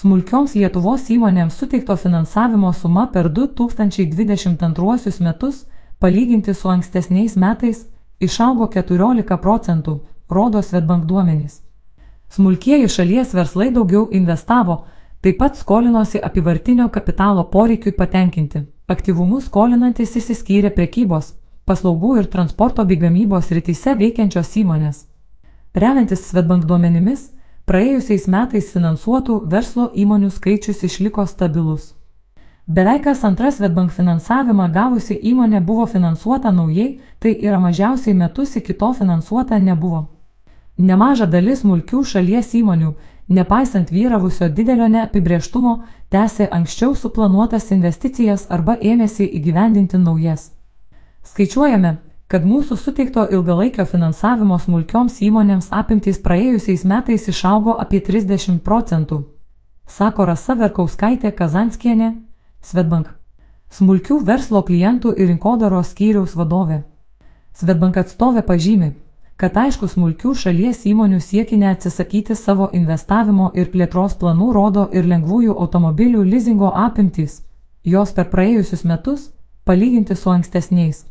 Smulkioms Lietuvos įmonėms suteikto finansavimo suma per 2022 metus, palyginti su ankstesniais metais, išaugo 14 procentų, rodo Svetbank duomenys. Smulkieji šalies verslai daugiau investavo, taip pat skolinosi apivartinio kapitalo poreikiui patenkinti. Aktyvumus skolinantis įsiskyrė prekybos, paslaugų ir transporto bei gamybos rytise veikiančios įmonės. Remiantis Svetbank duomenimis, praėjusiais metais finansuotų verslo įmonių skaičius išliko stabilus. Beveik kas antra Svetbank finansavimą gavusi įmonė buvo finansuota naujai, tai yra mažiausiai metus iki to finansuota nebuvo. Nemaža dalis smulkių šalies įmonių, nepaisant vyravusio didelio neapibrieštumo, tęsė anksčiau suplanuotas investicijas arba ėmėsi įgyvendinti naujas. Skaičiuojame, kad mūsų suteikto ilgalaikio finansavimo smulkioms įmonėms apimtys praėjusiais metais išaugo apie 30 procentų, sako Rasa Verkauskaitė Kazanskienė, Svetbank. Smulkių verslo klientų ir rinkodaros skyriaus vadovė. Svetbank atstovė pažymi, kad aišku smulkių šalies įmonių siekinė atsisakyti savo investavimo ir plėtros planų rodo ir lengvųjų automobilių lizingo apimtys. Jos per praėjusius metus, palyginti su ankstesniais,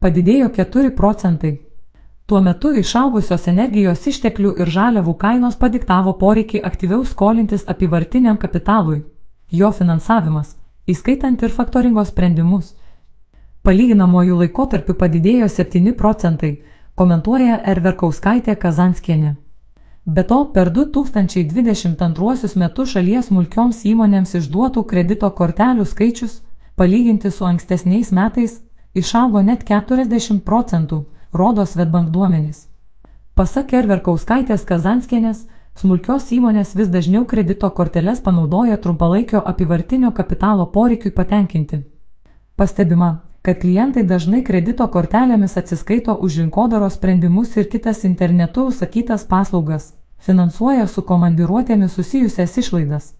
padidėjo 4 procentai. Tuo metu išaugusios energijos išteklių ir žaliavų kainos padiktavo poreikį aktyviau skolintis apivartiniam kapitalui. Jo finansavimas, įskaitant ir faktoringo sprendimus, palyginamojų laikotarpių padidėjo 7 procentai, komentuoja Erverkauskaitė Kazanskienė. Be to, per 2022 metus šalies smulkioms įmonėms išduotų kredito kortelių skaičius, palyginti su ankstesniais metais, išaugo net 40 procentų, rodo Svetbank duomenys. Pasak Erverkauskaitės Kazanskienės, smulkios įmonės vis dažniau kredito korteles panaudoja trumpalaikio apivartinio kapitalo poreikiui patenkinti. Pastebima, kad klientai dažnai kredito kortelėmis atsiskaito už rinkodaros sprendimus ir kitas internetu užsakytas paslaugas, finansuoja su komandiruotėmis susijusias išlaidas.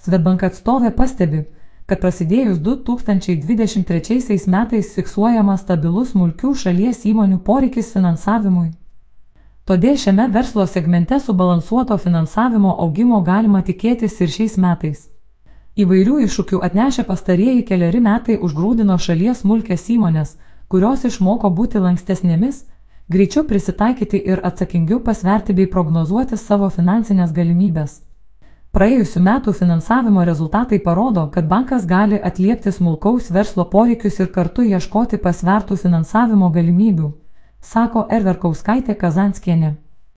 Svetbank atstovė pastebi, kad prasidėjus 2023 metais fiksuojamas stabilus smulkių šalies įmonių poreikis finansavimui. Todėl šiame verslo segmente subalansuoto finansavimo augimo galima tikėtis ir šiais metais. Įvairių iššūkių atnešę pastarieji keliari metai užgrūdino šalies smulkės įmonės, kurios išmoko būti lankstesnėmis, greičiau prisitaikyti ir atsakingiau pasverti bei prognozuoti savo finansinės galimybės. Praėjusiu metu finansavimo rezultatai parodo, kad bankas gali atliepti smulkaus verslo poreikius ir kartu ieškoti pasvertų finansavimo galimybių, sako Erverkauskaitė Kazanskienė.